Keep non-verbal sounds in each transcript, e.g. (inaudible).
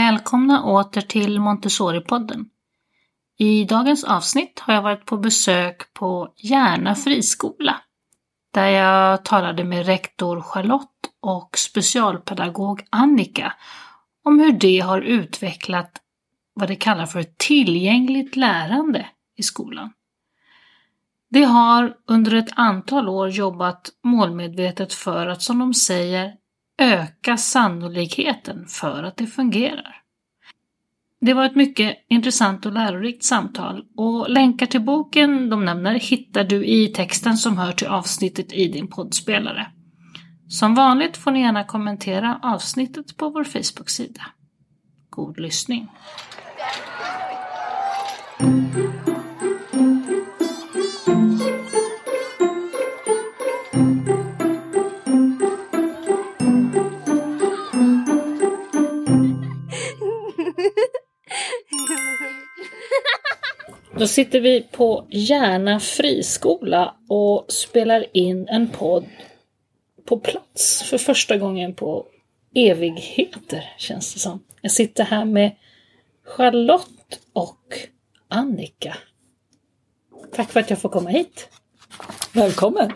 Välkomna åter till Montessori-podden. I dagens avsnitt har jag varit på besök på Järna friskola där jag talade med rektor Charlotte och specialpedagog Annika om hur de har utvecklat vad de kallar för tillgängligt lärande i skolan. De har under ett antal år jobbat målmedvetet för att, som de säger, öka sannolikheten för att det fungerar. Det var ett mycket intressant och lärorikt samtal och länkar till boken de nämner hittar du i texten som hör till avsnittet i din poddspelare. Som vanligt får ni gärna kommentera avsnittet på vår Facebook-sida. God lyssning! Då sitter vi på Järna friskola och spelar in en podd på plats för första gången på evigheter känns det som. Jag sitter här med Charlotte och Annika. Tack för att jag får komma hit. Välkommen!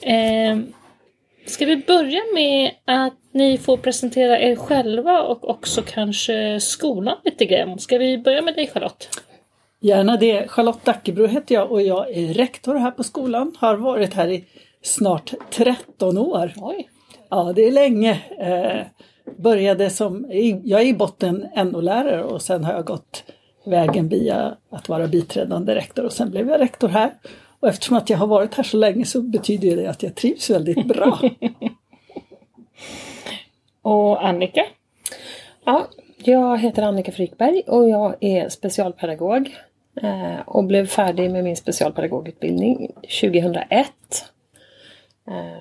Eh, ska vi börja med att ni får presentera er själva och också kanske skolan lite grann. Ska vi börja med dig Charlotte? Gärna det. Charlotte Dackebro heter jag och jag är rektor här på skolan. Har varit här i snart 13 år. Oj. Ja, det är länge. Eh, började som, jag är i botten NO-lärare och sen har jag gått vägen via att vara biträdande rektor och sen blev jag rektor här. Och eftersom att jag har varit här så länge så betyder det att jag trivs väldigt bra. (laughs) och Annika? Ja, jag heter Annika Frykberg och jag är specialpedagog och blev färdig med min specialpedagogutbildning 2001. Eh,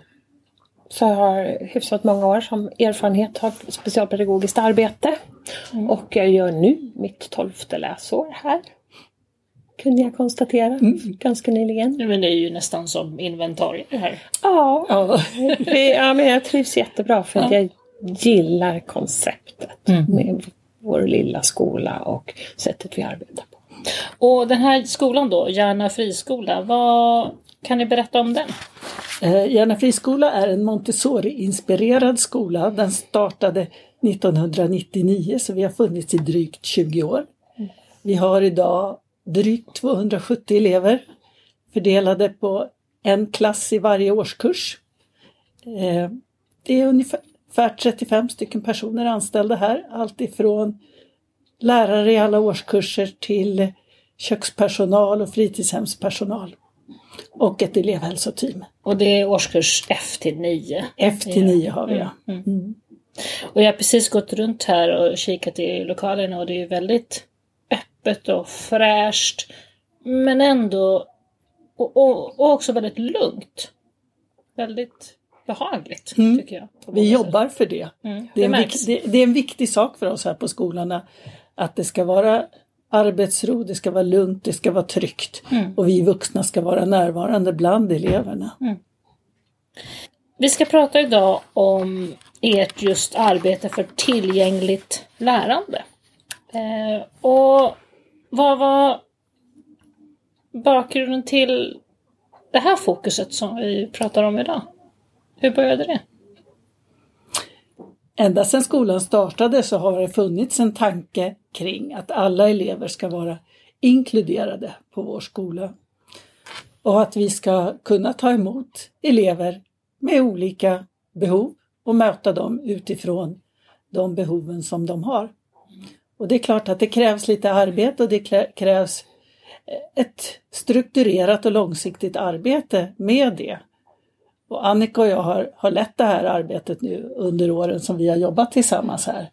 så jag har hyfsat många år som erfarenhet av specialpedagogiskt arbete. Mm. Och jag gör nu mitt tolfte läsår här. Kunde jag konstatera mm. ganska nyligen. Men det är ju nästan som inventarier här. Ja, ja. ja men jag trivs jättebra för att jag gillar konceptet mm. med vår lilla skola och sättet vi arbetar på. Och den här skolan då, Järna friskola, vad kan ni berätta om den? Eh, Järna friskola är en Montessori-inspirerad skola. Den startade 1999 så vi har funnits i drygt 20 år. Vi har idag drygt 270 elever fördelade på en klass i varje årskurs. Eh, det är ungefär 35 stycken personer anställda här, alltifrån lärare i alla årskurser till kökspersonal och fritidshemspersonal och ett elevhälsoteam. Och det är årskurs F till 9? F till 9 har vi ja. Mm. Mm. Och jag har precis gått runt här och kikat i lokalerna och det är väldigt öppet och fräscht. Men ändå och, och, och också väldigt lugnt. Väldigt behagligt mm. tycker jag. Vi jobbar för det. Mm. Det, är det, det, det, är en viktig sak för oss här på skolan att det ska vara arbetsro, det ska vara lugnt, det ska vara tryggt mm. och vi vuxna ska vara närvarande bland eleverna. Mm. Vi ska prata idag om ert just arbete för tillgängligt lärande. Eh, och vad var bakgrunden till det här fokuset som vi pratar om idag? Hur började det? Ända sedan skolan startade så har det funnits en tanke kring att alla elever ska vara inkluderade på vår skola. Och att vi ska kunna ta emot elever med olika behov och möta dem utifrån de behoven som de har. Och det är klart att det krävs lite arbete och det krävs ett strukturerat och långsiktigt arbete med det. Och Annika och jag har, har lett det här arbetet nu under åren som vi har jobbat tillsammans här.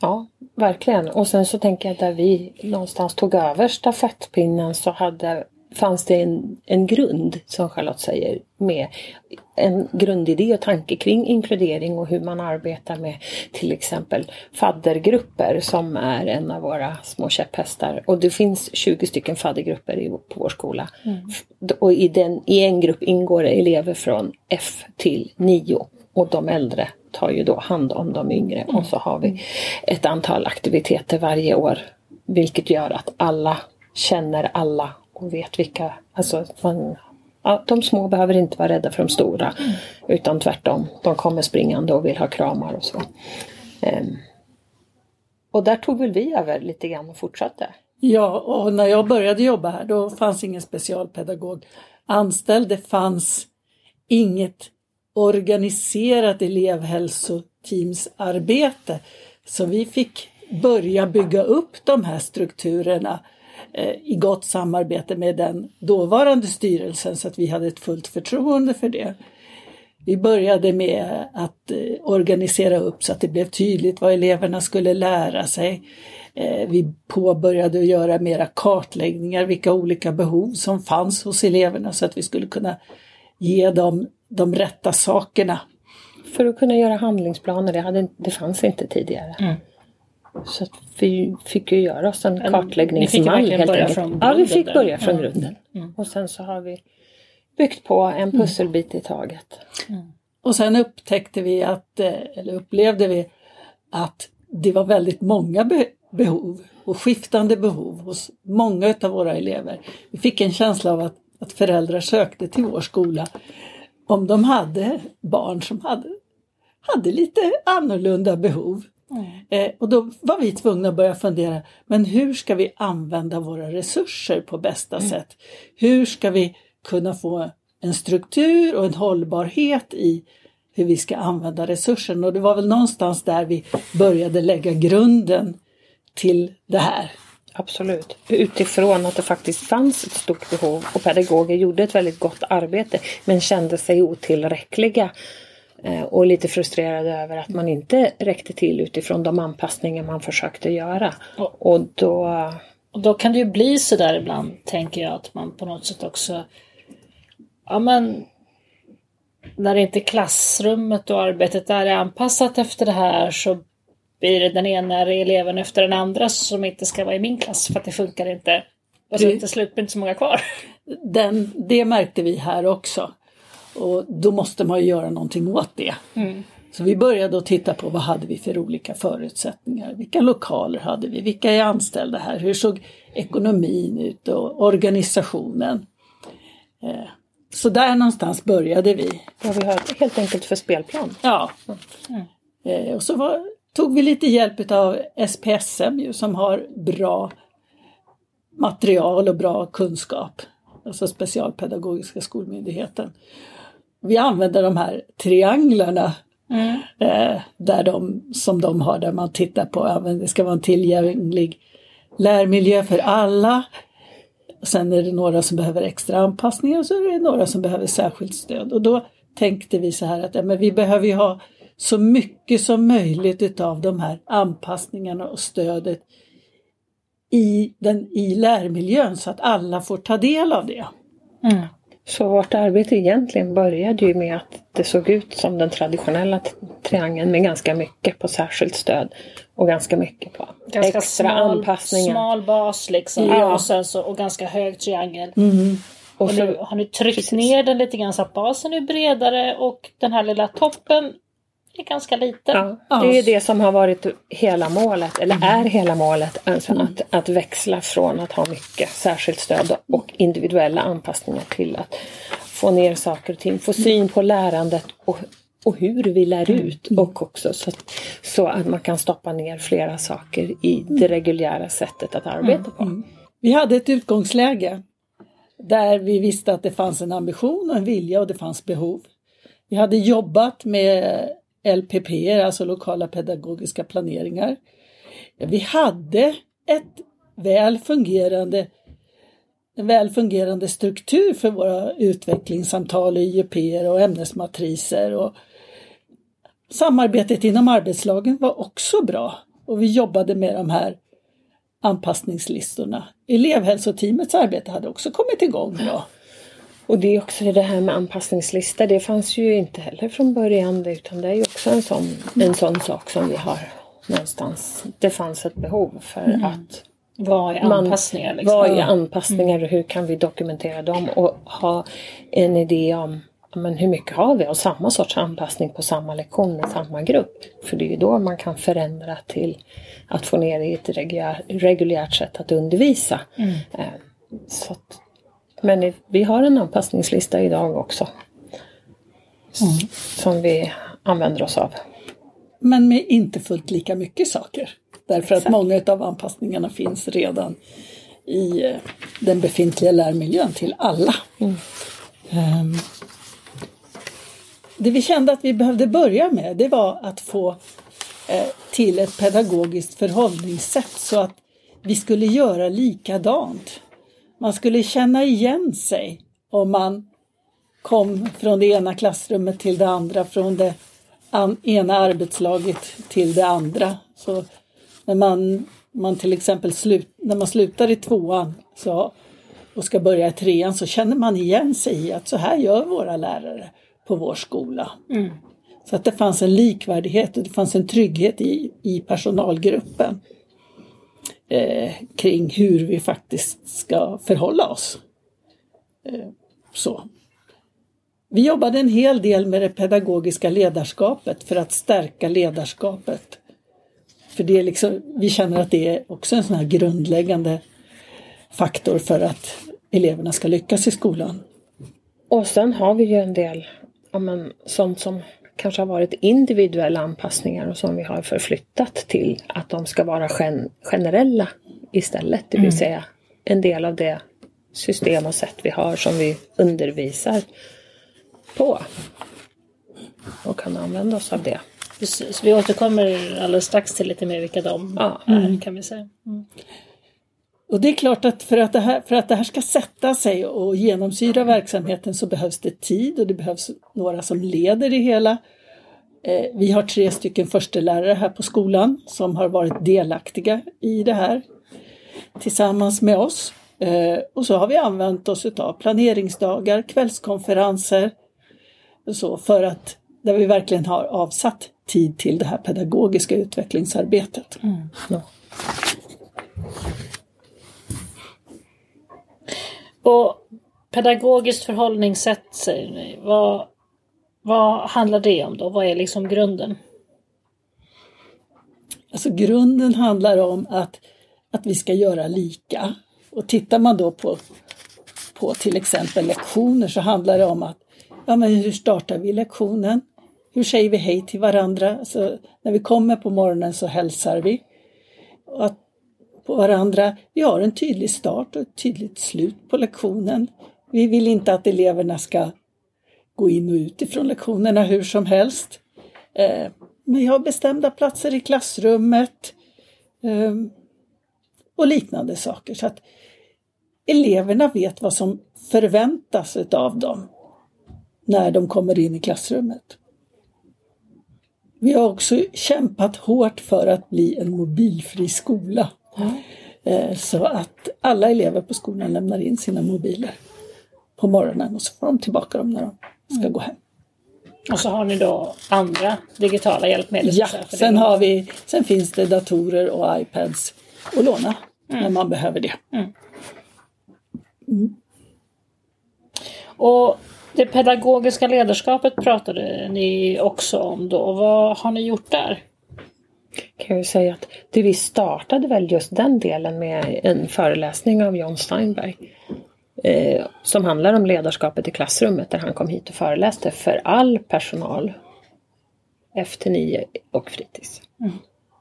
Ja, verkligen. Och sen så tänker jag där vi någonstans tog över stafettpinnen så hade, fanns det en, en grund, som Charlotte säger, med en grundidé och tanke kring inkludering och hur man arbetar med till exempel faddergrupper som är en av våra små käpphästar. Och det finns 20 stycken faddergrupper i, på vår skola. Mm. Och i, den, i en grupp ingår elever från F till 9 och de äldre tar ju då hand om de yngre och så har vi ett antal aktiviteter varje år. Vilket gör att alla känner alla och vet vilka, alltså man, ja, de små behöver inte vara rädda för de stora. Utan tvärtom, de kommer springande och vill ha kramar och så. Um, och där tog väl vi över lite grann och fortsatte. Ja, och när jag började jobba här då fanns ingen specialpedagog anställd. Det fanns inget organiserat elevhälsoteamsarbete. Så vi fick börja bygga upp de här strukturerna i gott samarbete med den dåvarande styrelsen så att vi hade ett fullt förtroende för det. Vi började med att eh, organisera upp så att det blev tydligt vad eleverna skulle lära sig. Eh, vi påbörjade att göra mera kartläggningar, vilka olika behov som fanns hos eleverna så att vi skulle kunna ge dem de rätta sakerna. För att kunna göra handlingsplaner, det, hade, det fanns inte tidigare. Mm. Så vi fick ju göra oss en ni fick kartläggningsmall verkligen helt börja enkelt. från ja, vi grunden fick börja från grunden. Mm. Och sen så har vi byggt på en pusselbit i taget. Och sen upptäckte vi att, eh, eller upplevde vi att det var väldigt många be- behov och skiftande behov hos många utav våra elever. Vi fick en känsla av att, att föräldrar sökte till vår skola om de hade barn som hade, hade lite annorlunda behov. Eh, och då var vi tvungna att börja fundera, men hur ska vi använda våra resurser på bästa sätt? Hur ska vi kunna få en struktur och en hållbarhet i hur vi ska använda resursen? Och det var väl någonstans där vi började lägga grunden till det här. Absolut. Utifrån att det faktiskt fanns ett stort behov och pedagoger gjorde ett väldigt gott arbete men kände sig otillräckliga och lite frustrerade över att man inte räckte till utifrån de anpassningar man försökte göra. Och då... Och då kan det ju bli så där ibland, tänker jag, att man på något sätt också... Ja men... När inte klassrummet och arbetet där är anpassat efter det här så blir det den ena eleven efter den andra som inte ska vara i min klass för att det funkar inte. Och så till slut blir inte så många kvar. Den, det märkte vi här också. Och då måste man ju göra någonting åt det. Så vi började att titta på vad hade vi för olika förutsättningar. Vilka lokaler hade vi? Vilka är anställda här? Hur såg ekonomin ut och organisationen? Eh, Så där någonstans började vi. Vad vi har helt enkelt för spelplan. Ja. Eh, Och så var, tog vi lite hjälp av SPSM ju, som har bra material och bra kunskap. Alltså Specialpedagogiska skolmyndigheten. Vi använder de här trianglarna eh, där de, som de har där man tittar på, ja, det ska vara en tillgänglig lärmiljö för alla. Sen är det några som behöver extra anpassningar och så är det några som behöver särskilt stöd. Och då tänkte vi så här att ja, men vi behöver ju ha så mycket som möjligt utav de här anpassningarna och stödet i, den, i lärmiljön så att alla får ta del av det. Så vårt arbete egentligen började ju med att det såg ut som den traditionella triangeln med ganska mycket på särskilt stöd och ganska mycket på Ganska extra smal, anpassningar. smal bas liksom. Ja. Och, sen så, och ganska hög triangel. Och Och nu så, har ni tryckt Precis. ner den lite grann så att basen är bredare och den här lilla toppen är ganska liten. ja, det är det som har varit hela målet, eller är hela målet. Alltså att, att växla från att ha mycket särskilt stöd och individuella anpassningar till att få ner saker och ting, få syn på lärandet och, och hur vi lär ut. Och också så att, så att man kan stoppa ner flera saker i det reguljära sättet att arbeta på. Vi hade ett utgångsläge där vi visste att det fanns en ambition och en vilja och det fanns behov. Vi hade jobbat med LPP, alltså lokala pedagogiska planeringar. Vi hade ett väl fungerande, en väl fungerande struktur för våra utvecklingssamtal, IUP och ämnesmatriser. Och samarbetet inom arbetslagen var också bra och vi jobbade med de här anpassningslistorna. Elevhälsoteamets arbete hade också kommit igång bra. Och det är också det här med anpassningslistor. Det fanns ju inte heller från början utan det är ju också en sån, en sån sak som vi har någonstans. Det fanns ett behov för att Vad är man- anpassningar? Liksom? Vad är anpassningar och hur kan vi dokumentera dem och ha en idé om men hur mycket har vi av samma sorts anpassning på samma lektion med samma grupp? För det är ju då man kan förändra till att få ner i ett reguljär, reguljärt sätt att undervisa. Mm. Eh, så att, men vi har en anpassningslista idag också. Mm. Som vi använder oss av. Men med inte fullt lika mycket saker. Därför att Exakt. många av anpassningarna finns redan i eh, den befintliga lärmiljön till alla. Mm. Ehm, det vi kände att vi behövde börja med det var att få eh, till ett pedagogiskt förhållningssätt så att vi skulle göra likadant. Man skulle känna igen sig om man kom från det ena klassrummet till det andra, från det ena arbetslaget till det andra. Så när man, man till exempel slut, när man slutar i tvåan så, och ska börja i trean så känner man igen sig i att så här gör våra lärare på vår skola. Mm. Så att det fanns en likvärdighet och det fanns en trygghet i, i personalgruppen eh, kring hur vi faktiskt ska förhålla oss. Eh, så. Vi jobbade en hel del med det pedagogiska ledarskapet för att stärka ledarskapet. För det är liksom, vi känner att det är också en sån här grundläggande faktor för att eleverna ska lyckas i skolan. Och sen har vi ju en del ja, men, sånt som kanske har varit individuella anpassningar och som vi har förflyttat till att de ska vara gen generella istället. Det vill säga en del av det system och sätt vi har som vi undervisar på. Och kan använda oss av det. Precis, vi återkommer alldeles strax till lite mer vilka de Ja. är kan vi säga. Mm. Och det är klart att för, att det här, för att det här ska sätta sig och genomsyra verksamheten så behövs det tid och det behövs några som leder det hela. Eh, vi har tre stycken förstelärare här på skolan som har varit delaktiga i det här tillsammans med oss. Eh, och så har vi använt oss av planeringsdagar, kvällskonferenser och så för att där vi verkligen har avsatt tid till det här pedagogiska utvecklingsarbetet. Ja. Och pedagogiskt förhållningssätt säger ni. Vad, vad handlar det om då? Vad är liksom grunden? Alltså grunden handlar om att, att vi ska göra lika. Och tittar man då på, på till exempel lektioner så handlar det om att ja, men hur startar vi lektionen? Hur säger vi hej till varandra? Så när vi kommer på morgonen så hälsar vi att, på varandra. Vi har en tydlig start och ett tydligt slut på lektionen. Vi vill inte att eleverna ska gå in och ut ifrån lektionerna hur som helst. Eh, men jag har bestämda platser i klassrummet ehm, och liknande saker. Så att eleverna vet vad som förväntas av dem när de kommer in i klassrummet. Vi har också kämpat hårt för att bli en mobilfri skola. Eh, Så att alla elever på skolan lämnar in sina mobiler på morgonen och så får de tillbaka dem när de ska gå hem. Och så har ni då andra digitala hjälpmedel. Ja, sen, har vi, sen finns det datorer och iPads att låna när man behöver det. Och det pedagogiska ledarskapet pratade ni också om då. Vad har ni gjort där? kan jag säga att det vi startade väl just den delen med en föreläsning av John Steinberg. Eh, som handlar om ledarskapet i klassrummet där han kom hit och föreläste för all personal. Efter nio och fritids.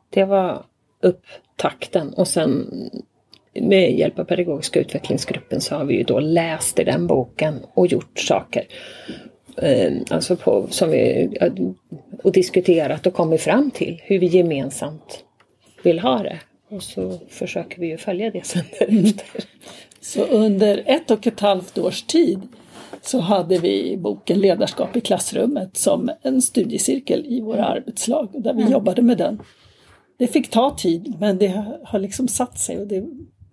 Det var upptakten och sen med hjälp av pedagogiska utvecklingsgruppen så har vi ju då läst i den boken och gjort saker. Eh, alltså på, som vi, och diskuterat och kommit fram till hur vi gemensamt vill ha det. Och så försöker vi ju följa det sen (laughs) därefter. Så under ett och ett halvt års tid så hade vi boken Ledarskap i klassrummet som en studiecirkel i våra arbetslag där vi jobbade med den. Det fick ta tid men det har liksom satt sig och det,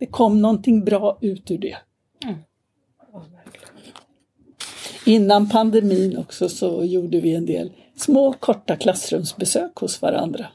det kom någonting bra ut ur det. Innan pandemin också så gjorde vi en del små korta klassrumsbesök hos varandra.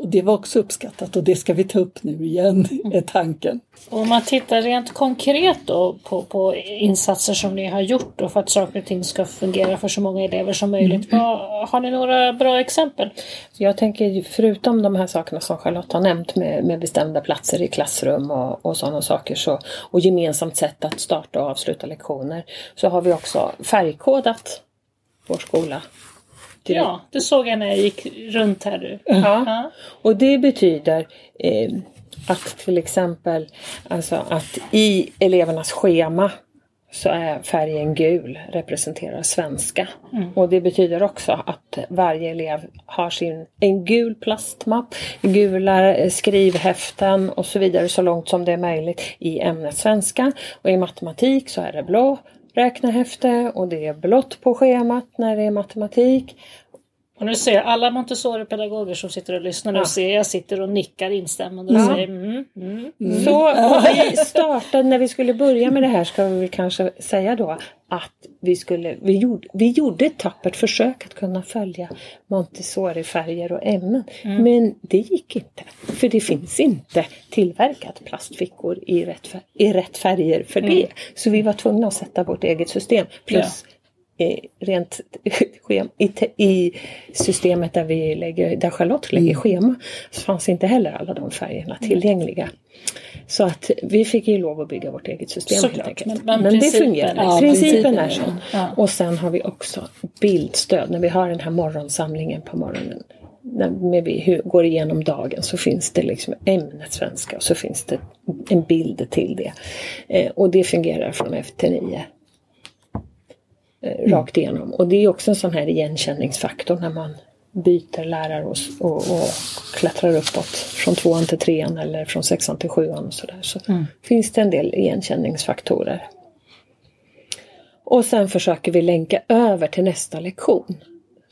Och det var också uppskattat och det ska vi ta upp nu igen, är tanken. Om man tittar rent konkret då på, på insatser som ni har gjort då för att saker och ting ska fungera för så många elever som möjligt. Mm. Vad, har ni några bra exempel? Jag tänker förutom de här sakerna som Charlotte har nämnt med, med bestämda platser i klassrum och, och sådana saker så, och gemensamt sätt att starta och avsluta lektioner så har vi också färgkodat vår skola. Till Ja, det såg jag när jag gick runt här nu. Ja. Ja. Och det betyder eh, att till exempel alltså att i elevernas schema så är färgen gul representerar svenska. Och det betyder också att varje elev har sin, en gul plastmapp, gula eh, skrivhäften och så vidare så långt som det är möjligt i ämnet svenska. Och i matematik så är det blå räknehäfte och det är blått på schemat när det är matematik. Och nu ser jag alla Montessori-pedagoger som sitter och lyssnar nu Ja. ser jag sitter och nickar instämmande och Ja. säger mm, mm. Så och vi startade, när vi skulle börja med det här ska vi kanske säga då att vi, skulle, vi, gjorde, vi gjorde ett tappert försök att kunna följa Montessori-färger och ämnen. Men det gick inte. För det finns inte tillverkat plastfickor i rätt, i rätt färger för det. Så vi var tvungna att sätta vårt eget system. Plus eh, rent (laughs) i, i systemet där, vi lägger, där Charlotte lägger schema så fanns inte heller alla de färgerna tillgängliga. Så att vi fick ju lov att bygga vårt eget system Såklart, helt enkelt. men- men det fungerar. Ja, principen är är så. den. Ja. Och sen har vi också bildstöd. När vi har den här morgonsamlingen på morgonen. När vi går igenom dagen så finns det liksom ämnet svenska och så finns det en bild till det. Eh, och det fungerar från F till 9 eh, rakt igenom. Och det är också en sån här igenkänningsfaktor när man byter lärare och, och, och klättrar uppåt från tvåan till trean eller från sexan till sjuan och sådär. Så finns det en del igenkänningsfaktorer. Och sen försöker vi länka över till nästa lektion.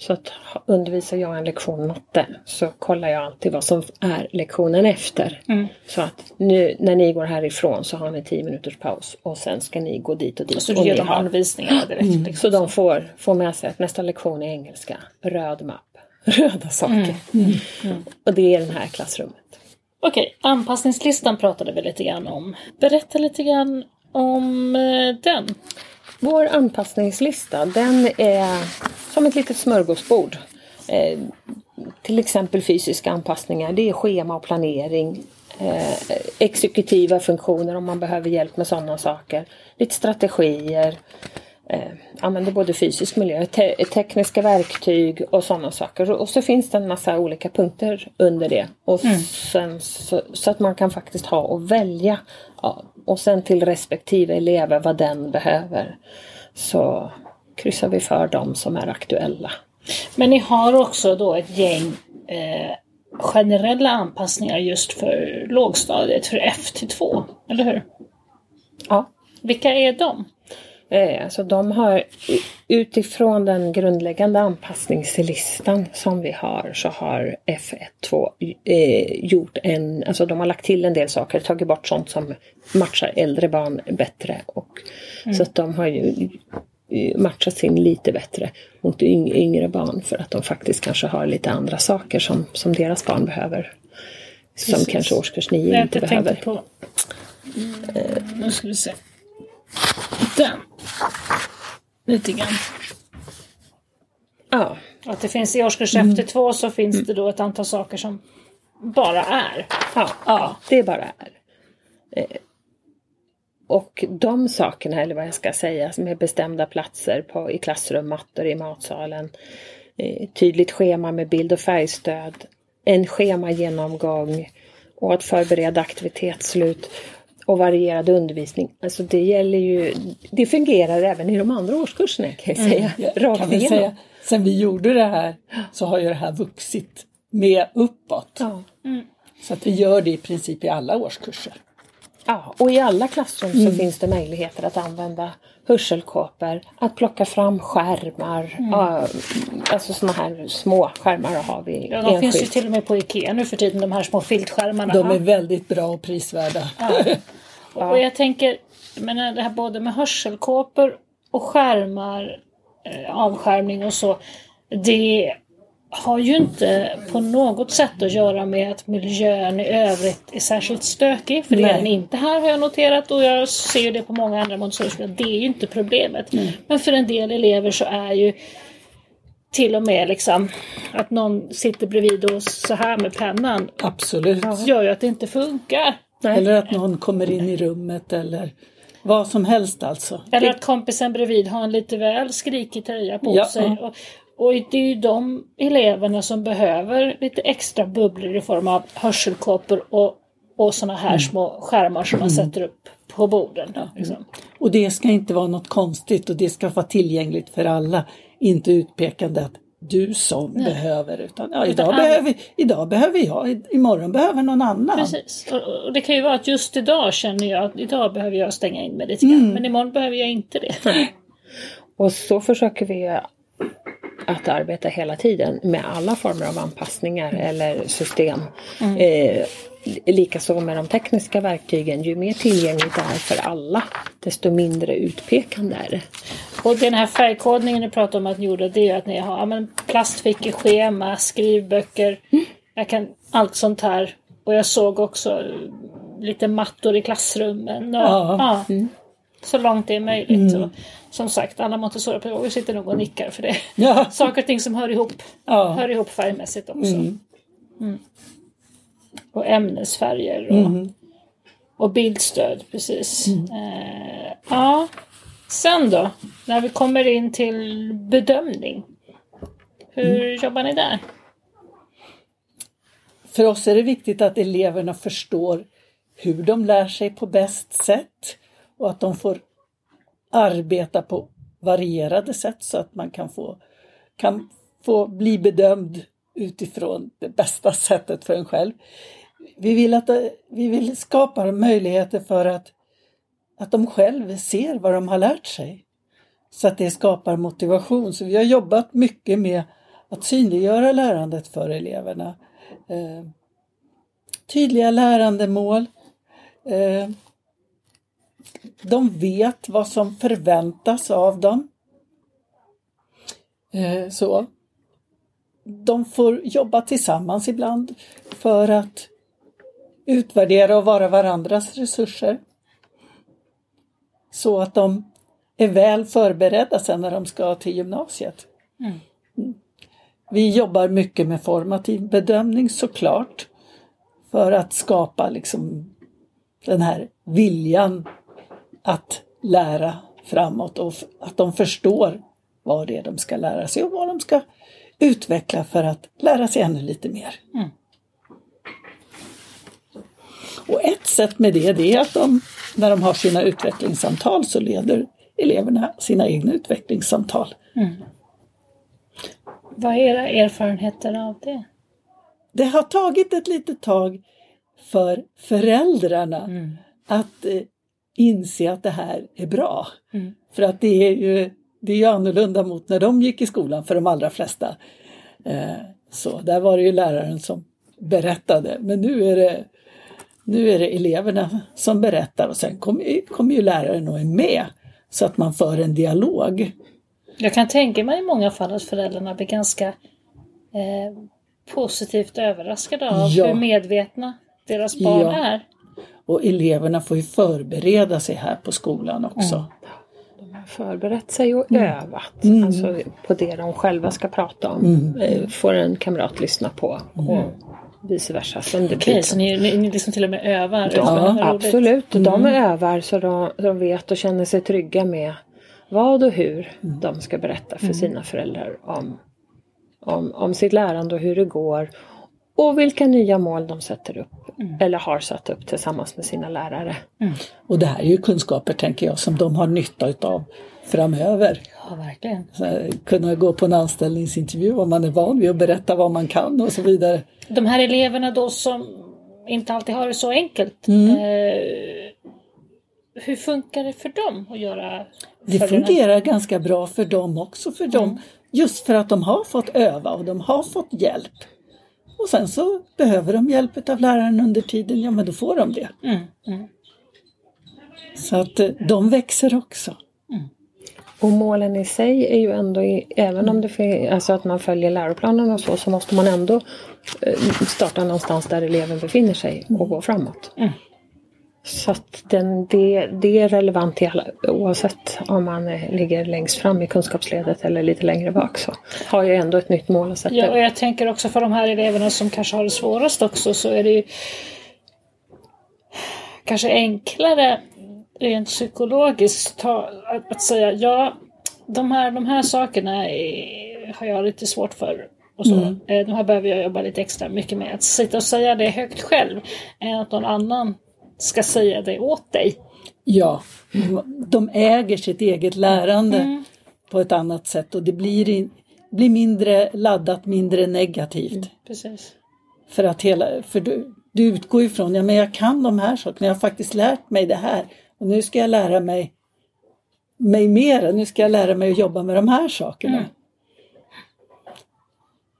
Så att undervisar jag en lektion matte så kollar jag alltid vad som är lektionen efter. Så att nu när ni går härifrån så har ni 10 minuters paus och sen ska ni gå dit och dit. Så och du ger dem anvisningar direkt. Liksom. så de får, får med sig att nästa lektion är engelska, röd mapp, (laughs) röda saker. Och det är den här klassrummet. Okej, anpassningslistan pratade vi lite grann om. Berätta lite grann om eh, den. Vår anpassningslista den är som ett litet smörgåsbord. Eh, till exempel fysiska anpassningar, det är schema och planering. Eh, exekutiva funktioner om man behöver hjälp med sådana saker. Lite strategier. Eh, använder både fysisk miljö, te- tekniska verktyg och sådana saker. Och så finns det en massa olika punkter under det. Och sen så, så att man kan faktiskt ha och välja. Ja, och sen till respektive elever vad den behöver. Så kryssar vi för dem som är aktuella. Men ni har också då ett gäng eh, generella anpassningar just för lågstadiet, för F till 2, eller hur? Ja. Vilka är de? Eh, Alltså de har utifrån den grundläggande anpassningslistan som vi har så har F1-2 eh, gjort en, alltså de har lagt till en del saker, tagit bort sånt som matchar äldre barn bättre. Och, Så att de har ju eh, matchat sin lite bättre mot yng- yngre barn för att de faktiskt kanske har lite andra saker som, som deras barn behöver. Som Precis. kanske årskurs 9 Jag inte behöver. på... Mm, nu ska vi se. Den. Lite grann. Ja, Att det finns i årskurs F till 2 så finns det då ett antal saker som bara är. Ja, ja, det bara är. Eh, Och de sakerna, eller vad jag ska säga, med bestämda platser på, i klassrum, mattor i matsalen, eh, tydligt schema med bild och färgstöd, en schemagenomgång och att förbereda aktivitetsslut och varierad undervisning. Alltså det gäller ju, det fungerar även i de andra årskurserna kan jag säga. Rakt kan vi igenom. säga. Sen vi gjorde det här så har ju det här vuxit med uppåt. Ja. Så att vi gör det i princip i alla årskurser. Ja, och i alla klassrum så finns det möjligheter att använda hörselkåpor, att plocka fram skärmar. Ja, alltså såna här små skärmar har vi Ja, de finns ju enskilt. till och med på IKEA nu för tiden, de här små filtskärmarna. De är väldigt bra och prisvärda. Och jag tänker, menar det här både med hörselkåpor och skärmar, eh, avskärmning och så. Det har ju inte på något sätt att göra med att miljön i övrigt är särskilt stökig. För det är Nej. den inte här har jag noterat och jag ser ju det på många andra Montessoriskolor. Det är ju inte problemet. Men för en del elever så är ju till och med liksom att någon sitter bredvid och så här med pennan Absolut. gör ju att det inte funkar. Eller att någon kommer in i rummet eller vad som helst alltså. Eller att kompisen bredvid har en lite väl skrikig tröja på Ja. sig. Och, och det är ju de eleverna som behöver lite extra bubblor i form av hörselkåpor och, och sådana här Mm. små skärmar som man sätter upp på borden. Liksom. Och det ska inte vara något konstigt och det ska vara tillgängligt för alla. Inte utpekande att du som behöver utan ja, idag, behöver, idag behöver jag, i- imorgon behöver någon annan. Precis. Och, och det kan ju vara att just idag känner jag att idag behöver jag stänga in mig lite grann. Mm. Men imorgon behöver jag inte det. Och så försöker vi att arbeta hela tiden med alla former av anpassningar eller system. Eh, Likaså med de tekniska verktygen. Ju mer tillgängligt det är för alla desto mindre utpekande är det. Och den här färgkodningen ni pratar om att ni gjorde, det är att ni har ja, men plastfickor, schema, skrivböcker, jag kan, allt sånt här. Och jag såg också lite mattor i klassrummen. Och, Ja. ja, Så långt det är möjligt. Och, som sagt, alla Montessori-pedagoger sitter nog och nickar för det. (laughs) Ja. Saker och ting som hör ihop, Ja. hör ihop färgmässigt också. Mm. Och ämnesfärger och, och bildstöd, precis. Eh, ja. Sen då, när vi kommer in till bedömning. Hur jobbar ni där? För oss är det viktigt att eleverna förstår hur de lär sig på bäst sätt och att de får arbeta på varierade sätt så att man kan få, kan få bli bedömd utifrån det bästa sättet för en själv. Vi vill, att, vi vill skapa möjligheter för att, att de själva ser vad de har lärt sig. Så att det skapar motivation. Så vi har jobbat mycket med att synliggöra lärandet för eleverna. Eh, tydliga lärandemål. Eh, de vet vad som förväntas av dem. Eh, så. De får jobba tillsammans ibland för att utvärdera och vara varandras resurser. Så att de är väl förberedda sen när de ska till gymnasiet. Mm. Vi jobbar mycket med formativ bedömning såklart. För att skapa liksom den här viljan att lära framåt och att de förstår vad det är de ska lära sig och vad de ska utveckla för att lära sig ännu lite mer. Mm. Och ett sätt med det, det är att de, när de har sina utvecklingssamtal så leder eleverna sina egna utvecklingssamtal. Vad är era erfarenheter av det? Det har tagit ett litet tag för föräldrarna att eh, inse att det här är bra. Mm. För att det är ju det är ju annorlunda mot när de gick i skolan för de allra flesta. Eh, så där var det ju läraren som berättade men nu är det, nu är det eleverna som berättar och sen kommer kommer ju läraren och är med så att man för en dialog. Jag kan tänka mig i många fall att föräldrarna blir ganska eh, positivt överraskade av Ja. hur medvetna deras barn Ja. är. Och eleverna får ju förbereda sig här på skolan också. De har förberett sig och övat. Alltså på det de själva ska prata om. Eh, Får en kamrat lyssna på. Och vice versa. Så det Okej, blir- så ni, ni, ni liksom till och med övar? Ja, absolut. De övar så de, de vet och känner sig trygga med vad och hur de ska berätta för sina föräldrar om, om, om sitt lärande och hur det går. Och vilka nya mål de sätter upp eller har satt upp tillsammans med sina lärare. Och det här är ju kunskaper, tänker jag, som de har nytta utav framöver. Ja, verkligen. Så kunna gå på en anställningsintervju om man är van vid att berätta vad man kan och så vidare. De här eleverna då som inte alltid har det så enkelt. Mm. Eh, hur funkar det för dem att göra Det fungerar ganska bra för dem också, för dem, just för att de har fått öva och de har fått hjälp. Och sen så behöver de hjälp av läraren under tiden, ja men då får de det. Mm, mm. Så att eh, de växer också. Och målen i sig är ju ändå, i, även om det alltså att man följer läroplanen och så, så måste man ändå eh, starta någonstans där eleven befinner sig och gå framåt. Så att den, det, det är relevant i alla, oavsett om man ligger längst fram i kunskapsledet eller lite längre bak så har jag ändå ett nytt mål att sätta Ja, och jag tänker också för de här eleverna som kanske har det svårast också så är det ju kanske enklare rent psykologiskt ta, att, att säga ja, de här, de här sakerna är, har jag lite svårt för. Och så. Mm. Eh, De här behöver jag jobba lite extra mycket med. Att sitta och säga det högt själv än att någon annan ska säga det åt dig. Ja, de äger sitt eget lärande Mm. på ett annat sätt och det blir, in, blir mindre laddat, mindre negativt. Precis. För att hela, för du, du utgår ifrån, ja men jag kan de här sakerna, jag har faktiskt lärt mig det här och nu ska jag lära mig mig mer, nu ska jag lära mig att jobba med de här sakerna.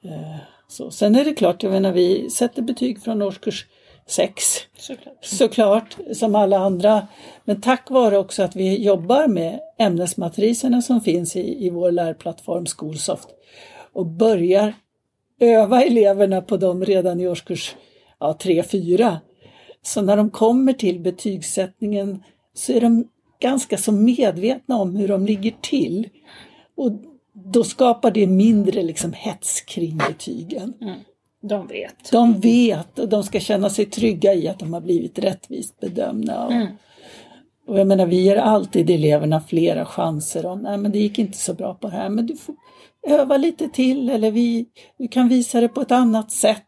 Mm. Eh, Så, sen är det klart, jag menar vi sätter betyg från årskurs 6 Såklart. såklart som alla andra. Men tack vare också att vi jobbar med ämnesmatriserna som finns i, i vår lärplattform Skolsoft och börjar öva eleverna på dem redan i årskurs ja, 3-4. Så när de kommer till betygssättningen så är de ganska så medvetna om hur de ligger till. Och då skapar det mindre liksom hets kring betygen. De vet. De vet och de ska känna sig trygga i att de har blivit rättvist bedömda. Och, Mm. och jag menar, vi ger alltid eleverna flera chanser om, nej men det gick inte så bra på det här, men du får öva lite till eller vi, vi kan visa det på ett annat sätt.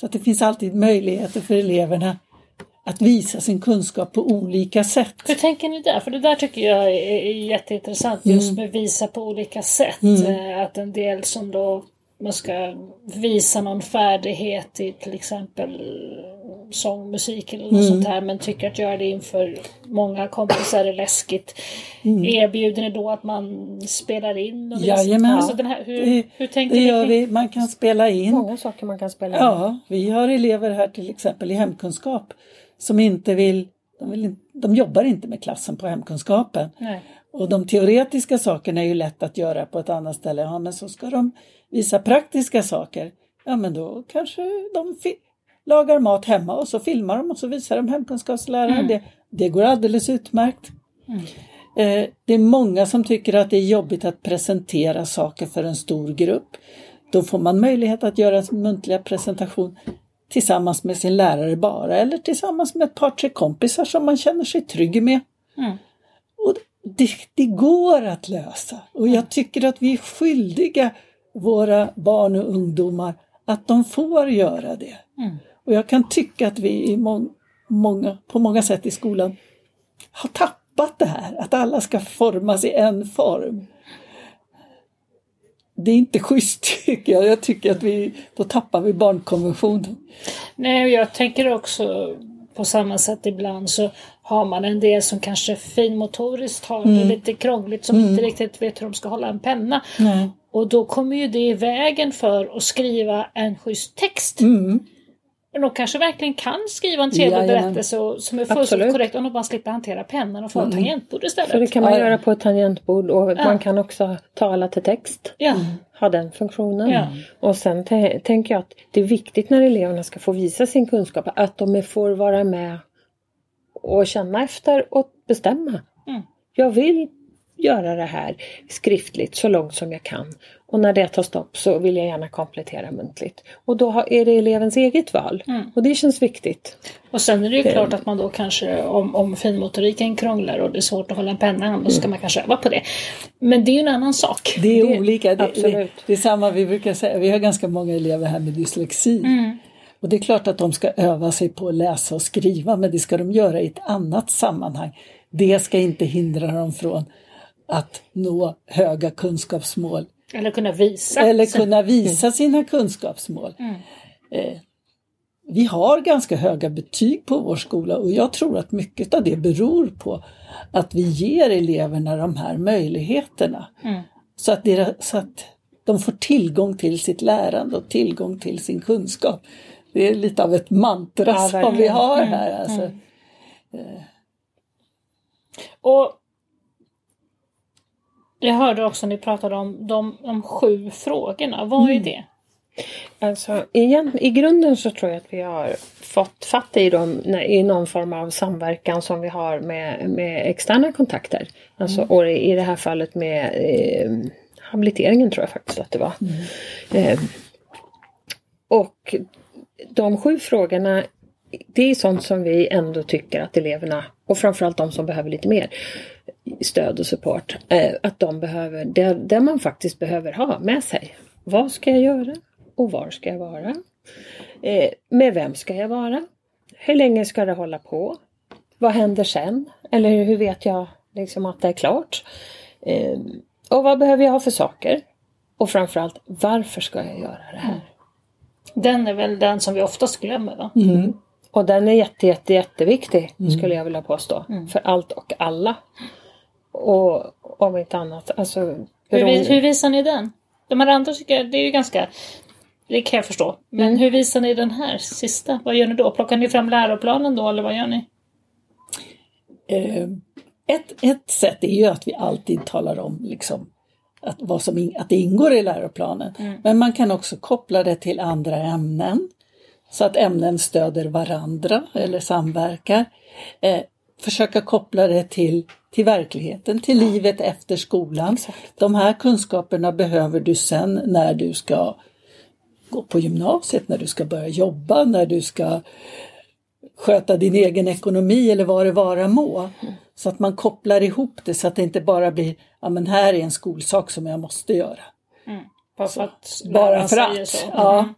Så att det finns alltid möjligheter för eleverna att visa sin kunskap på olika sätt. Hur tänker ni där? För det där tycker jag är, jätteintressant just med visa på olika sätt. Eh, Att en del som då man ska visa någon färdighet i till exempel sång, musik eller något sånt här men tycker att göra det inför många kompisar är läskigt. Erbjuder ni då att man spelar in? Och Jajamän. Alltså den här, hur, Det, hur tänker det gör vi, man kan spela in. Många saker man kan spela in. Ja, vi har elever här till exempel i hemkunskap som inte vill, de, vill, de jobbar inte med klassen på hemkunskapen. Nej. Och de teoretiska sakerna är ju lätt att göra på ett annat ställe. Ja, men så ska de visa praktiska saker. Ja, men då kanske de lagar mat hemma och så filmar de och så visar de hemkunskapsläraren det. Det går alldeles utmärkt. Eh, det är många som tycker att det är jobbigt att presentera saker för en stor grupp. Då får man möjlighet att göra en muntliga presentation tillsammans med sin lärare bara eller tillsammans med ett par tre kompisar som man känner sig trygg med. Mm. Och det, det går att lösa och jag tycker att vi är skyldiga våra barn och ungdomar att de får göra det. Mm. Och jag kan tycka att vi i må, många, på många sätt i skolan har tappat det här, att alla ska formas i en form. Det är inte schysst (laughs) tycker jag. Jag tycker att vi, då tappar vi barnkonventionen. Nej, jag tänker också på samma sätt ibland så har man en del som kanske finmotoriskt har det lite krångligt som inte riktigt vet hur de ska hålla en penna. Nej. Och då kommer ju det i vägen för att skriva en schysst text. Mm. Men de kanske verkligen kan skriva en trevlig Jajamän. berättelse och, som är fullständigt Absolut. korrekt om de bara slipper hantera pennan och få en tangentbord istället. Så det kan man Ja, ja. göra på ett tangentbord och Ja. man kan också tala till text. Ja. Ha den funktionen. Ja. Och sen tä- tänker jag att det är viktigt när eleverna ska få visa sin kunskap att de får vara med och känna efter och bestämma. Mm. Jag vill göra det här skriftligt så långt som jag kan. Och när det tar stopp så vill jag gärna komplettera muntligt. Och då är det elevens eget val. Mm. Och det känns viktigt. Och sen är det ju klart att man då kanske, om, om finmotoriken krånglar och det är svårt att hålla en penna i handen, då ska man kanske öva på det. Men det är ju en annan sak. Det är Det- olika. Det, det, absolut. det är samma vi brukar säga. Vi har ganska många elever här med dyslexi. Mm. Och det är klart att de ska öva sig på att läsa och skriva men det ska de göra i ett annat sammanhang. Det ska inte hindra dem från att nå höga kunskapsmål Eller kunna visa. eller kunna visa sina kunskapsmål. Mm. Eh, vi har ganska höga betyg på vår skola och jag tror att mycket av det beror på att vi ger eleverna de här möjligheterna. Mm. Så, att deras, så att de får tillgång till sitt lärande och tillgång till sin kunskap. Det är lite av ett mantra Ja, som vi har Mm, här. Alltså. Och Jag hörde också ni pratade om de, de sju frågorna. Vad är det? Alltså, igen, I grunden så tror jag att vi har fått fatt i dem i någon form av samverkan som vi har med, med externa kontakter. Alltså, Mm. Och i det här fallet med eh, habiliteringen tror jag faktiskt att det var. Mm. Eh, och de sju frågorna det är sånt som vi ändå tycker att eleverna och framförallt de som behöver lite mer stöd och support, eh, att de behöver, det, det man faktiskt behöver ha med sig. Vad ska jag göra? Och var ska jag vara? Eh, med vem ska jag vara? Hur länge ska det hålla på? Vad händer sen? Eller hur vet jag liksom att det är klart? Eh, och vad behöver jag ha för saker? Och framförallt, varför ska jag göra det här? Den är väl den som vi oftast glömmer va? Mm. Och den är jätte, jätte, jätteviktig skulle jag vilja påstå. För allt och alla. Och om inte annat, alltså... Hur, beroende- vi- hur visar ni den? De här andra tycker jag, det är ju ganska... Det kan jag förstå. Men hur visar ni den här sista? Vad gör ni då? Plockar ni fram läroplanen då eller vad gör ni? Eh, ett, ett sätt är ju att vi alltid talar om liksom, att, vad som in, att det ingår i läroplanen. Men man kan också koppla det till andra ämnen. Så att ämnen stöder varandra eller samverkar. Eh, försöka koppla det till, till verkligheten, till livet efter skolan. De här kunskaperna behöver du sen när du ska gå på gymnasiet, när du ska börja jobba, när du ska sköta din egen ekonomi eller vad det vara må. Så att man kopplar ihop det så att det inte bara blir, ja men här är en skolsak som jag måste göra. Bara för att Bara för att. så. Ja. Mm.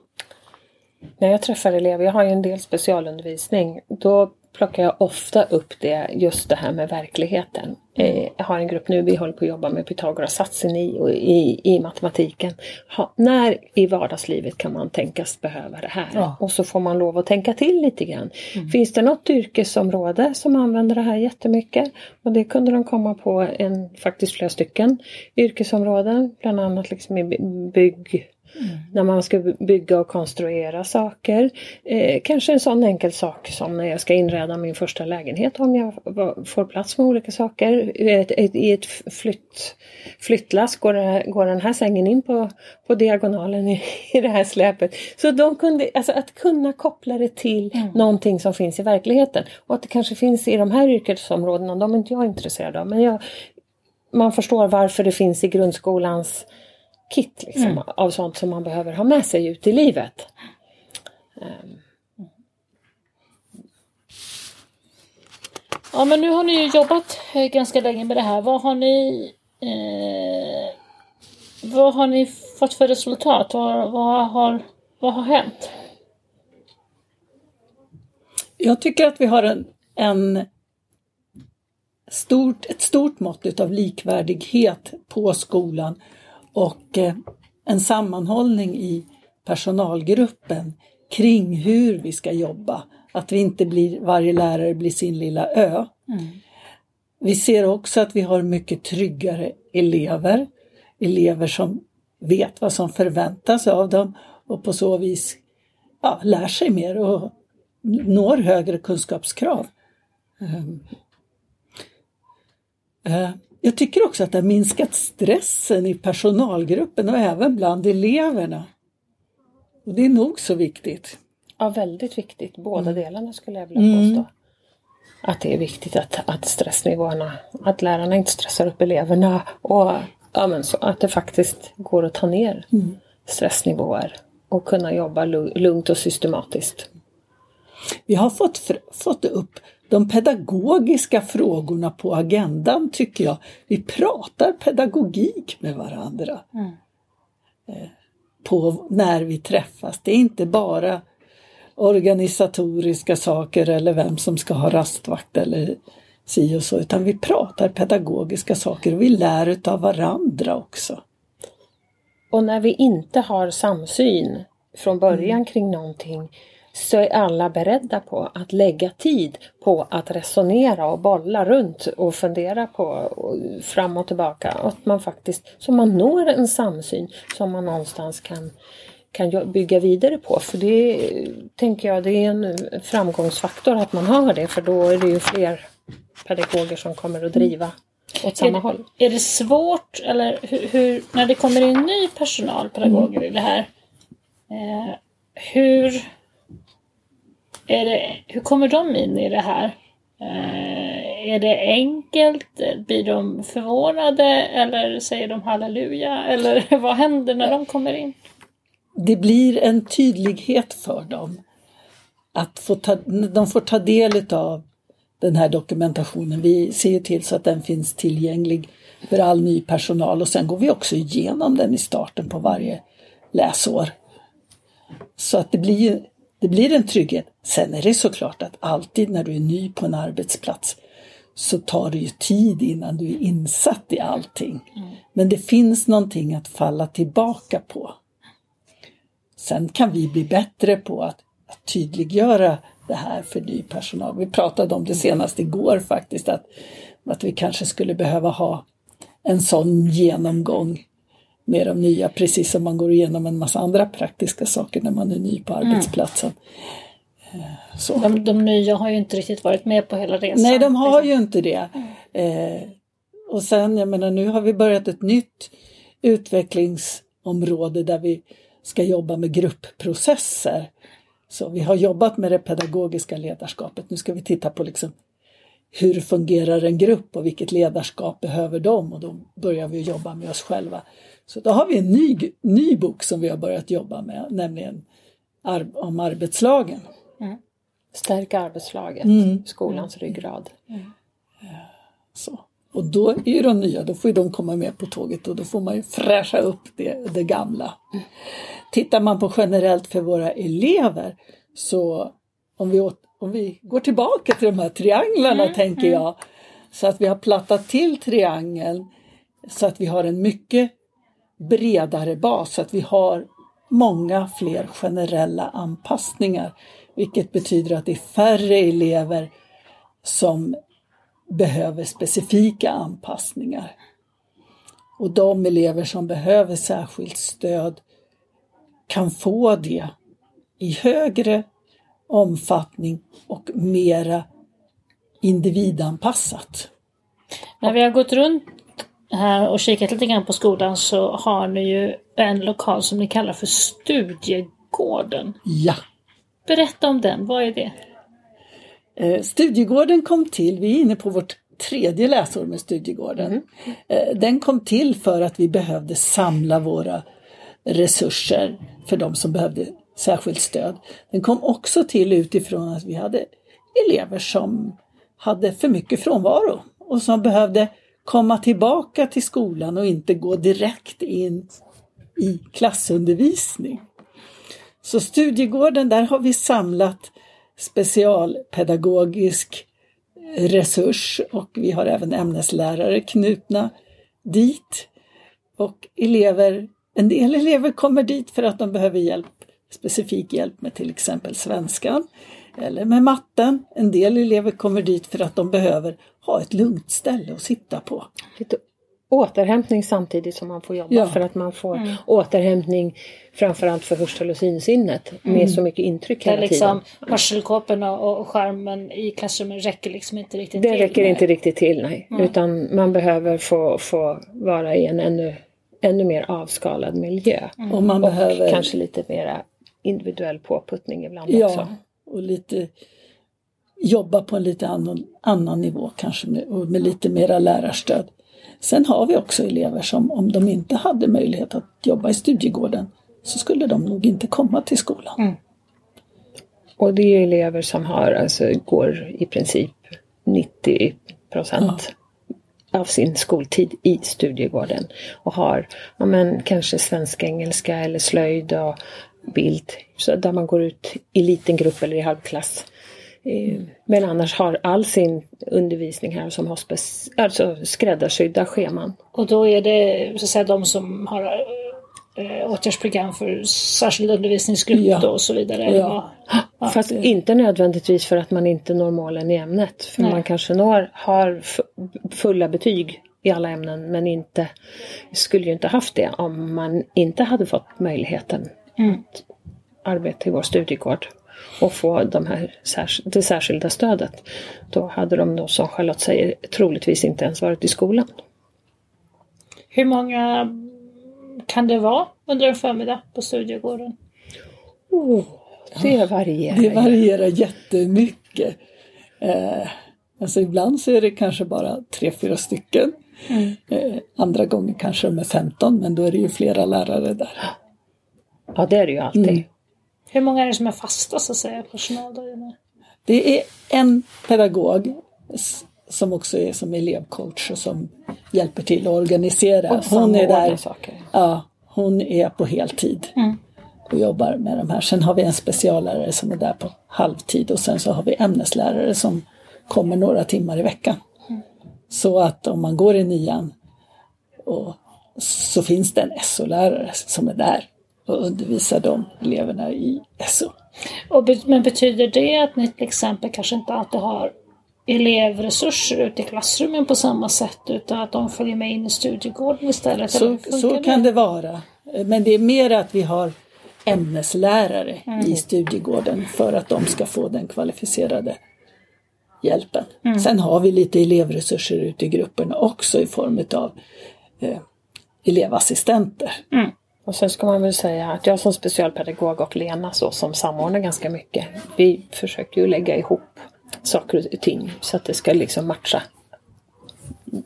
När jag träffar elever, jag har ju en del specialundervisning, då plockar jag ofta upp det, just det här med verkligheten. Eh, Jag har en grupp nu, vi håller på att jobba med Pythagoras-satsen i, i, i matematiken. Ha, när i vardagslivet kan man tänkas behöva det här? Ja. Och så får man lov att tänka till lite grann. Finns det något yrkesområde som använder det här jättemycket? Och det kunde de komma på en, faktiskt flera stycken yrkesområden, bland annat liksom i by- bygg när man ska bygga och konstruera saker. Eh, kanske en sån enkel sak som när jag ska inreda min första lägenhet om jag får plats med olika saker. Ett, ett, I ett flytt, flyttlass går, det, går den här sängen in på, på diagonalen i, i det här släpet. Så de kunde, alltså att kunna koppla det till någonting som finns i verkligheten. Och att det kanske finns i de här yrkesområdena, de är inte jag intresserad av. Men jag, man förstår varför det finns i grundskolans kit liksom, av sånt som man behöver ha med sig ut i livet. Ehm, Ja men nu har ni ju jobbat eh, ganska länge med det här. Vad har ni eh, Vad har ni fått för resultat? Vad, vad, har, vad har hänt? Jag tycker att vi har en, en stort, ett stort mått av likvärdighet på skolan och eh, en sammanhållning i personalgruppen kring hur vi ska jobba. Att vi inte blir, varje lärare blir sin lilla ö. Vi ser också att vi har mycket tryggare elever. Elever som vet vad som förväntas av dem och på så vis ja, lär sig mer och når högre kunskapskrav. Ehm. Jag tycker också att det har minskat stressen i personalgruppen och även bland eleverna. Och det är nog så viktigt. Ja, väldigt viktigt. Båda delarna skulle jag vilja påstå. Att det är viktigt att, att stressnivåerna, att lärarna inte stressar upp eleverna och ja, men så, att det faktiskt går att ta ner stressnivåer och kunna jobba lu- lugnt och systematiskt. Vi har fått, fått upp de pedagogiska frågorna på agendan tycker jag. Vi pratar pedagogik med varandra. Eh, På när vi träffas. Det är inte bara organisatoriska saker eller vem som ska ha rastvakt eller si och så, utan vi pratar pedagogiska saker och vi lär utav varandra också. Och när vi inte har samsyn från början kring någonting så är alla beredda på att lägga tid på att resonera och bolla runt och fundera på och fram och tillbaka. Att man faktiskt, så man når en samsyn som man någonstans kan, kan bygga vidare på. För det tänker jag, det är en framgångsfaktor att man har det för då är det ju fler pedagoger som kommer att driva åt samma är, håll. Är det svårt, eller hur, hur när det kommer in ny personal, pedagoger i det här, eh, hur, är det, hur kommer de in i det här? Eh, är det enkelt? Blir de förvånade eller säger de halleluja? Eller (laughs) vad händer när de kommer in? Det blir en tydlighet för dem. Att få ta, de får ta del av den här dokumentationen. Vi ser till så att den finns tillgänglig för all ny personal och sen går vi också igenom den i starten på varje läsår. Så att det blir, det blir en trygghet. Sen är det såklart att alltid när du är ny på en arbetsplats så tar det ju tid innan du är insatt i allting. Men det finns någonting att falla tillbaka på. Sen kan vi bli bättre på att, att tydliggöra det här för ny personal. Vi pratade om det senast igår faktiskt, att, att vi kanske skulle behöva ha en sån genomgång med de nya, precis som man går igenom en massa andra praktiska saker när man är ny på arbetsplatsen. Eh, Så. De, de nya har ju inte riktigt varit med på hela resan. Nej, de har ju inte det. Eh, och sen, jag menar, nu har vi börjat ett nytt utvecklingsområde där vi ska jobba med gruppprocesser. Så vi har jobbat med det pedagogiska ledarskapet. Nu ska vi titta på liksom hur fungerar en grupp och vilket ledarskap behöver de? Och då börjar vi jobba med oss själva. Så då har vi en ny, ny bok som vi har börjat jobba med, nämligen om arbetslagen. Stärka arbetslaget, Mm. skolans ryggrad. Så. Och då är de nya, då får de komma med på tåget och då får man ju fräscha upp det, det gamla. Tittar man på generellt för våra elever så om vi, åt, om vi går tillbaka till de här trianglarna tänker jag, så att vi har plattat till triangeln så att vi har en mycket bredare bas, så att vi har många fler generella anpassningar. Vilket betyder att det är färre elever som behöver specifika anpassningar. Och de elever som behöver särskilt stöd kan få det i högre omfattning och mera individanpassat. När vi har gått runt och kikat lite grann på skolan så har ni ju en lokal som ni kallar för Studiegården. Ja, Berätta om den, vad är det? eh, Studiegården kom till, vi är inne på vårt tredje läsår med Studiegården. Eh, Den kom till för att vi behövde samla våra resurser för de som behövde särskilt stöd. Den kom också till utifrån att vi hade elever som hade för mycket frånvaro och som behövde komma tillbaka till skolan och inte gå direkt in i klassundervisning. Så Studiegården, där har vi samlat specialpedagogisk resurs och vi har även ämneslärare knutna dit. Och elever, en del elever kommer dit för att de behöver hjälp, specifik hjälp med till exempel svenskan eller med matten. En del elever kommer dit för att de behöver ha ett lugnt ställe att sitta på. Lite återhämtning samtidigt som man får jobba Ja. för att man får återhämtning framförallt för hörsel och synsinnet med så mycket intryck hela liksom tiden. hörselkåporna och och skärmen i klassrummen räcker liksom inte riktigt Det till. räcker inte riktigt till, nej. Utan man behöver få, få vara i en ännu, ännu mer avskalad miljö. Och man Och behöver kanske lite mera individuell påputtning ibland Ja, också. och lite jobba på en lite annan, annan nivå kanske med, och med lite mera lärarstöd. Sen har vi också elever som om de inte hade möjlighet att jobba i studiegården så skulle de nog inte komma till skolan. Och det är elever som har, alltså, går i princip 90 procent av sin skoltid i studiegården. Och har ja, men, kanske svenska, engelska eller slöjd och bild. Så där man går ut i liten grupp eller i halvklass. Eh, Men annars har all sin undervisning här som har spec- alltså skräddarsydda scheman. Och då är det så att säga de som har äh, åtgärdsprogram för särskild undervisningsgrupp Ja. och så vidare. Ja. Ja. (gasps) Fast inte nödvändigtvis för att man inte når målen i ämnet. För Nej. man kanske når, har fulla betyg i alla ämnen men inte skulle ju inte haft det om man inte hade fått möjligheten Mm. att arbeta i vår studiegård. Och få de här, det särskilda stödet. Då hade de då som Charlotte säger troligtvis inte ens varit i skolan. Hur många kan det vara under en förmiddag på studiegården? Oh, det varierar. Det varierar jättemycket. Eh, alltså ibland så är det kanske bara tre, fyra stycken. Eh, andra gånger kanske de är 15 men då är det ju flera lärare där. Ja, det är det ju alltid. Mm. Hur många är det som är fasta så att säga personaldagarna? Det är en pedagog som också är som elevcoach och som hjälper till att organisera. Och Hon är där, saker. ja, hon är på heltid Mm. och jobbar med de här. Sen har vi en speciallärare som är där på halvtid och sen så har vi ämneslärare som kommer några timmar i veckan. Så att om man går i nian och så finns det en SO-lärare som är där och undervisar de eleverna i SO. Och, men betyder det att ni till exempel kanske inte alltid har elevresurser ute i klassrummen på samma sätt utan att de följer med in i studiegården istället? Så, så kan det vara. Men det är mer att vi har ämneslärare Mm. i studiegården för att de ska få den kvalificerade hjälpen. Mm. Sen har vi lite elevresurser ute i grupperna också i form av eh, elevassistenter. Och sen ska man väl säga att jag som specialpedagog och Lena så som samordnar ganska mycket. Vi försöker ju lägga ihop saker och ting så att det ska liksom matcha.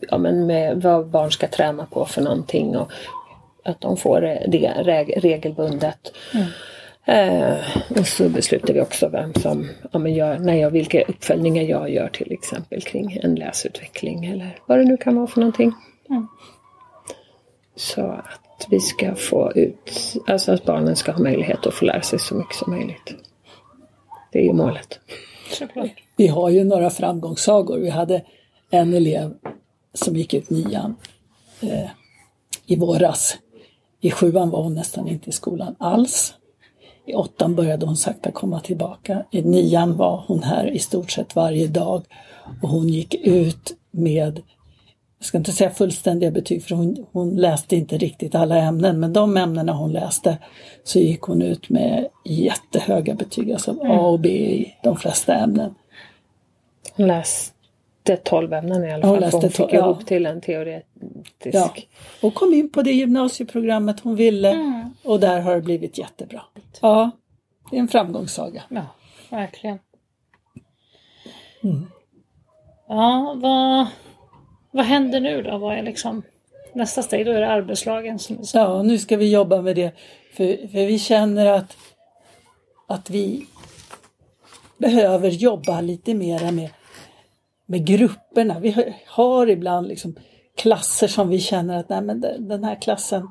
Ja, men med vad barn ska träna på för någonting och att de får det reg- regelbundet. Eh, och så beslutar vi också vem som, ja, men gör, när jag, vilka uppföljningar jag gör till exempel kring en läsutveckling eller vad det nu kan vara för någonting. Så att vi ska få ut, alltså att barnen ska ha möjlighet att få lära sig så mycket som möjligt. Det är ju målet. Vi har ju några framgångssagor. Vi hade en elev som gick ut nian eh, i våras. I sjuan var hon nästan inte i skolan alls. I åttan började hon sakta komma tillbaka. I nian var hon här i stort sett varje dag. Och hon gick ut med, jag ska inte säga fullständiga betyg för hon, hon läste inte riktigt alla ämnen. Men de ämnena hon läste så gick hon ut med jättehöga betyg. Alltså A och B i de flesta ämnen. Hon läste 12 ämnen i alla Hon fall. läste för hon fick ja. ihop till en teoretisk. Ja. Och kom in på det gymnasieprogrammet hon ville och där har det blivit jättebra. Ja, det är en framgångssaga. Ja, verkligen. Ja, vad, vad händer nu då? Vad är liksom nästa steg? Då är det arbetslagen som Ja, nu ska vi jobba med det. För, för vi känner att, att vi behöver jobba lite mera med, med grupperna. Vi har, ibland liksom klasser som vi känner att nej, men den den här klassen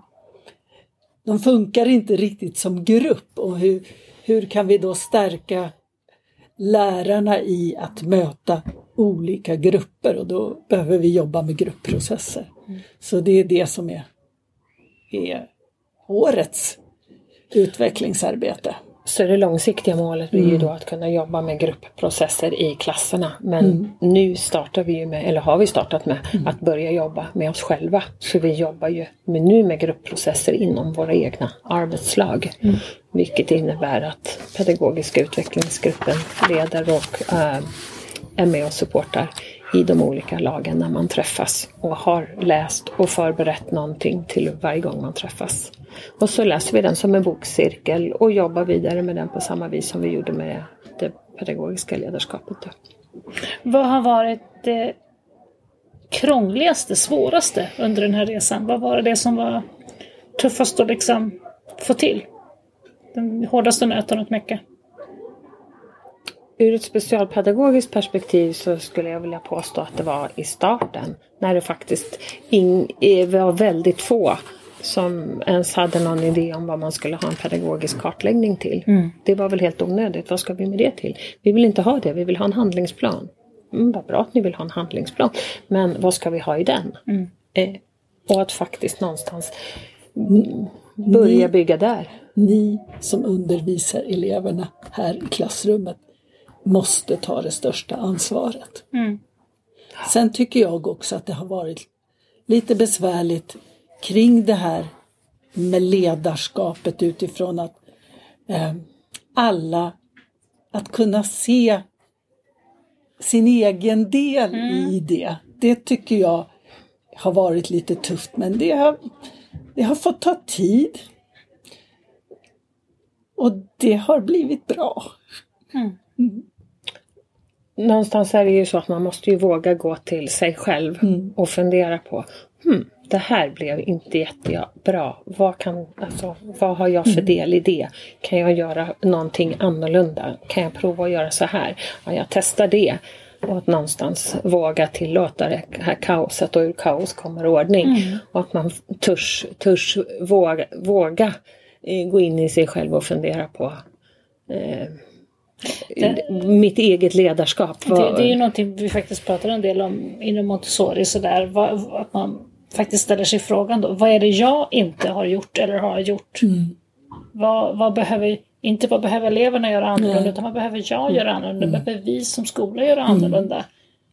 de funkar inte riktigt som grupp. Och hur, hur kan vi då stärka lärarna i att möta olika grupper och då behöver vi jobba med gruppprocesser. Så det är det som är, är årets utvecklingsarbete. Så det långsiktiga målet blir Mm. ju då att kunna jobba med gruppprocesser i klasserna. Men nu startar vi ju med, eller har vi startat med, Mm. att börja jobba med oss själva. Så vi jobbar ju med, nu med gruppprocesser inom våra egna arbetslag. Mm. Vilket innebär att pedagogiska utvecklingsgruppen leder och eh, är med och supportar i de olika lagen när man träffas och har läst och förberett någonting till varje gång man träffas. Och så läser vi den som en bokcirkel och jobbar vidare med den på samma vis som vi gjorde med det pedagogiska ledarskapet. Då. Vad har varit det krångligaste, svåraste under den här resan? Vad var det som var tuffast att liksom få till? Den hårdaste nöten att mycket? Ur ett specialpedagogiskt perspektiv så skulle jag vilja påstå att det var i starten när det faktiskt in, var väldigt få som ens hade någon idé om vad man skulle ha en pedagogisk kartläggning till. Det var väl helt onödigt. Vad ska vi med det till? Vi vill inte ha det, vi vill ha en handlingsplan. Mm, vad bra att ni vill ha en handlingsplan. Men vad ska vi ha i den? Eh, och att faktiskt någonstans mm, börja bygga där. Ni som undervisar eleverna här i klassrummet måste ta det största ansvaret. Sen tycker jag också att det har varit lite besvärligt kring det här med ledarskapet utifrån att eh, alla att kunna se sin egen del i det. Det tycker jag har varit lite tufft men det har, det har fått ta tid. Och det har blivit bra. Någonstans är det ju så att man måste ju våga gå till sig själv och fundera på hmm, det här blev inte jättebra. Vad, kan, alltså, vad har jag för del i det? Kan jag göra någonting annorlunda? Kan jag prova att göra så här? Ja, jag testar det. Och att någonstans våga tillåta det här kaoset och ur kaos kommer ordning. Och att man törs, törs våga, våga eh, gå in i sig själv och fundera på eh, mitt eget ledarskap. Det, det är ju någonting vi faktiskt pratar en del om inom Montessori sådär. Vad, att man faktiskt ställer sig frågan då. Vad är det jag inte har gjort eller har gjort? Vad, vad behöver, inte vad behöver eleverna göra annorlunda Nej. utan vad behöver jag göra annorlunda? Vad behöver vi som skola göra annorlunda?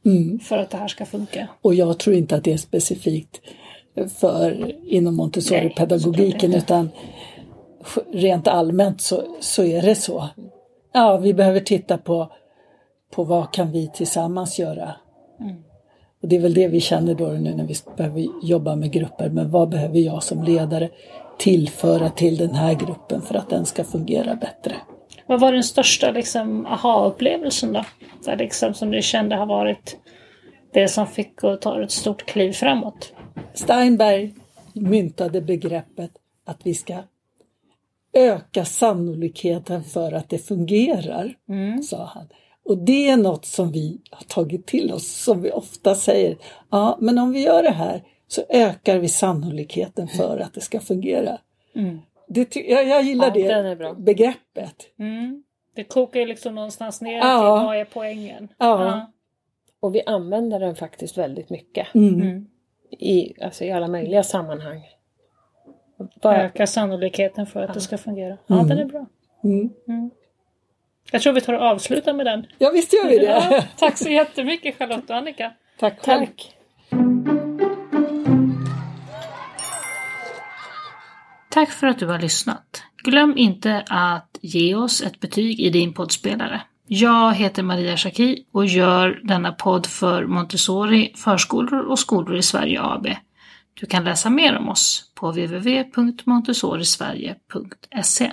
Mm. För att det här ska funka. Och jag tror inte att det är specifikt för inom Montessori-pedagogiken utan rent allmänt så, så är det så. Ja, vi behöver titta på, på vad kan vi tillsammans göra. Och det är väl det vi känner då nu när vi behöver jobba med grupper. Men vad behöver jag som ledare tillföra till den här gruppen för att den ska fungera bättre? Vad var den största liksom, aha-upplevelsen då? Där liksom, som du kände har varit det som fick att ta ett stort kliv framåt? Steinberg myntade begreppet att vi ska öka sannolikheten för att det fungerar, sa han. Och det är något som vi har tagit till oss, som vi ofta säger. Ja, men om vi gör det här så ökar vi sannolikheten för att det ska fungera. Det ty- jag, jag gillar Ja, det begreppet. Det kokar ju liksom någonstans ner Ja. till vad är poängen? Ja. Och vi använder den faktiskt väldigt mycket. Mm. I, alltså i alla möjliga sammanhang. Bara, Öka sannolikheten för att det ska fungera. Ja, den är bra. Mm. Jag tror vi tar och avslutar med den. Ja, visst gör vi det. Ja, tack så jättemycket Charlotte och Annika. Tack själv. tack! Tack för att du har lyssnat. Glöm inte att ge oss ett betyg i din poddspelare. Jag heter Maria Schacki och gör denna podd för Montessori förskolor och skolor i Sverige AB. Du kan läsa mer om oss på www.montessorisverige.se.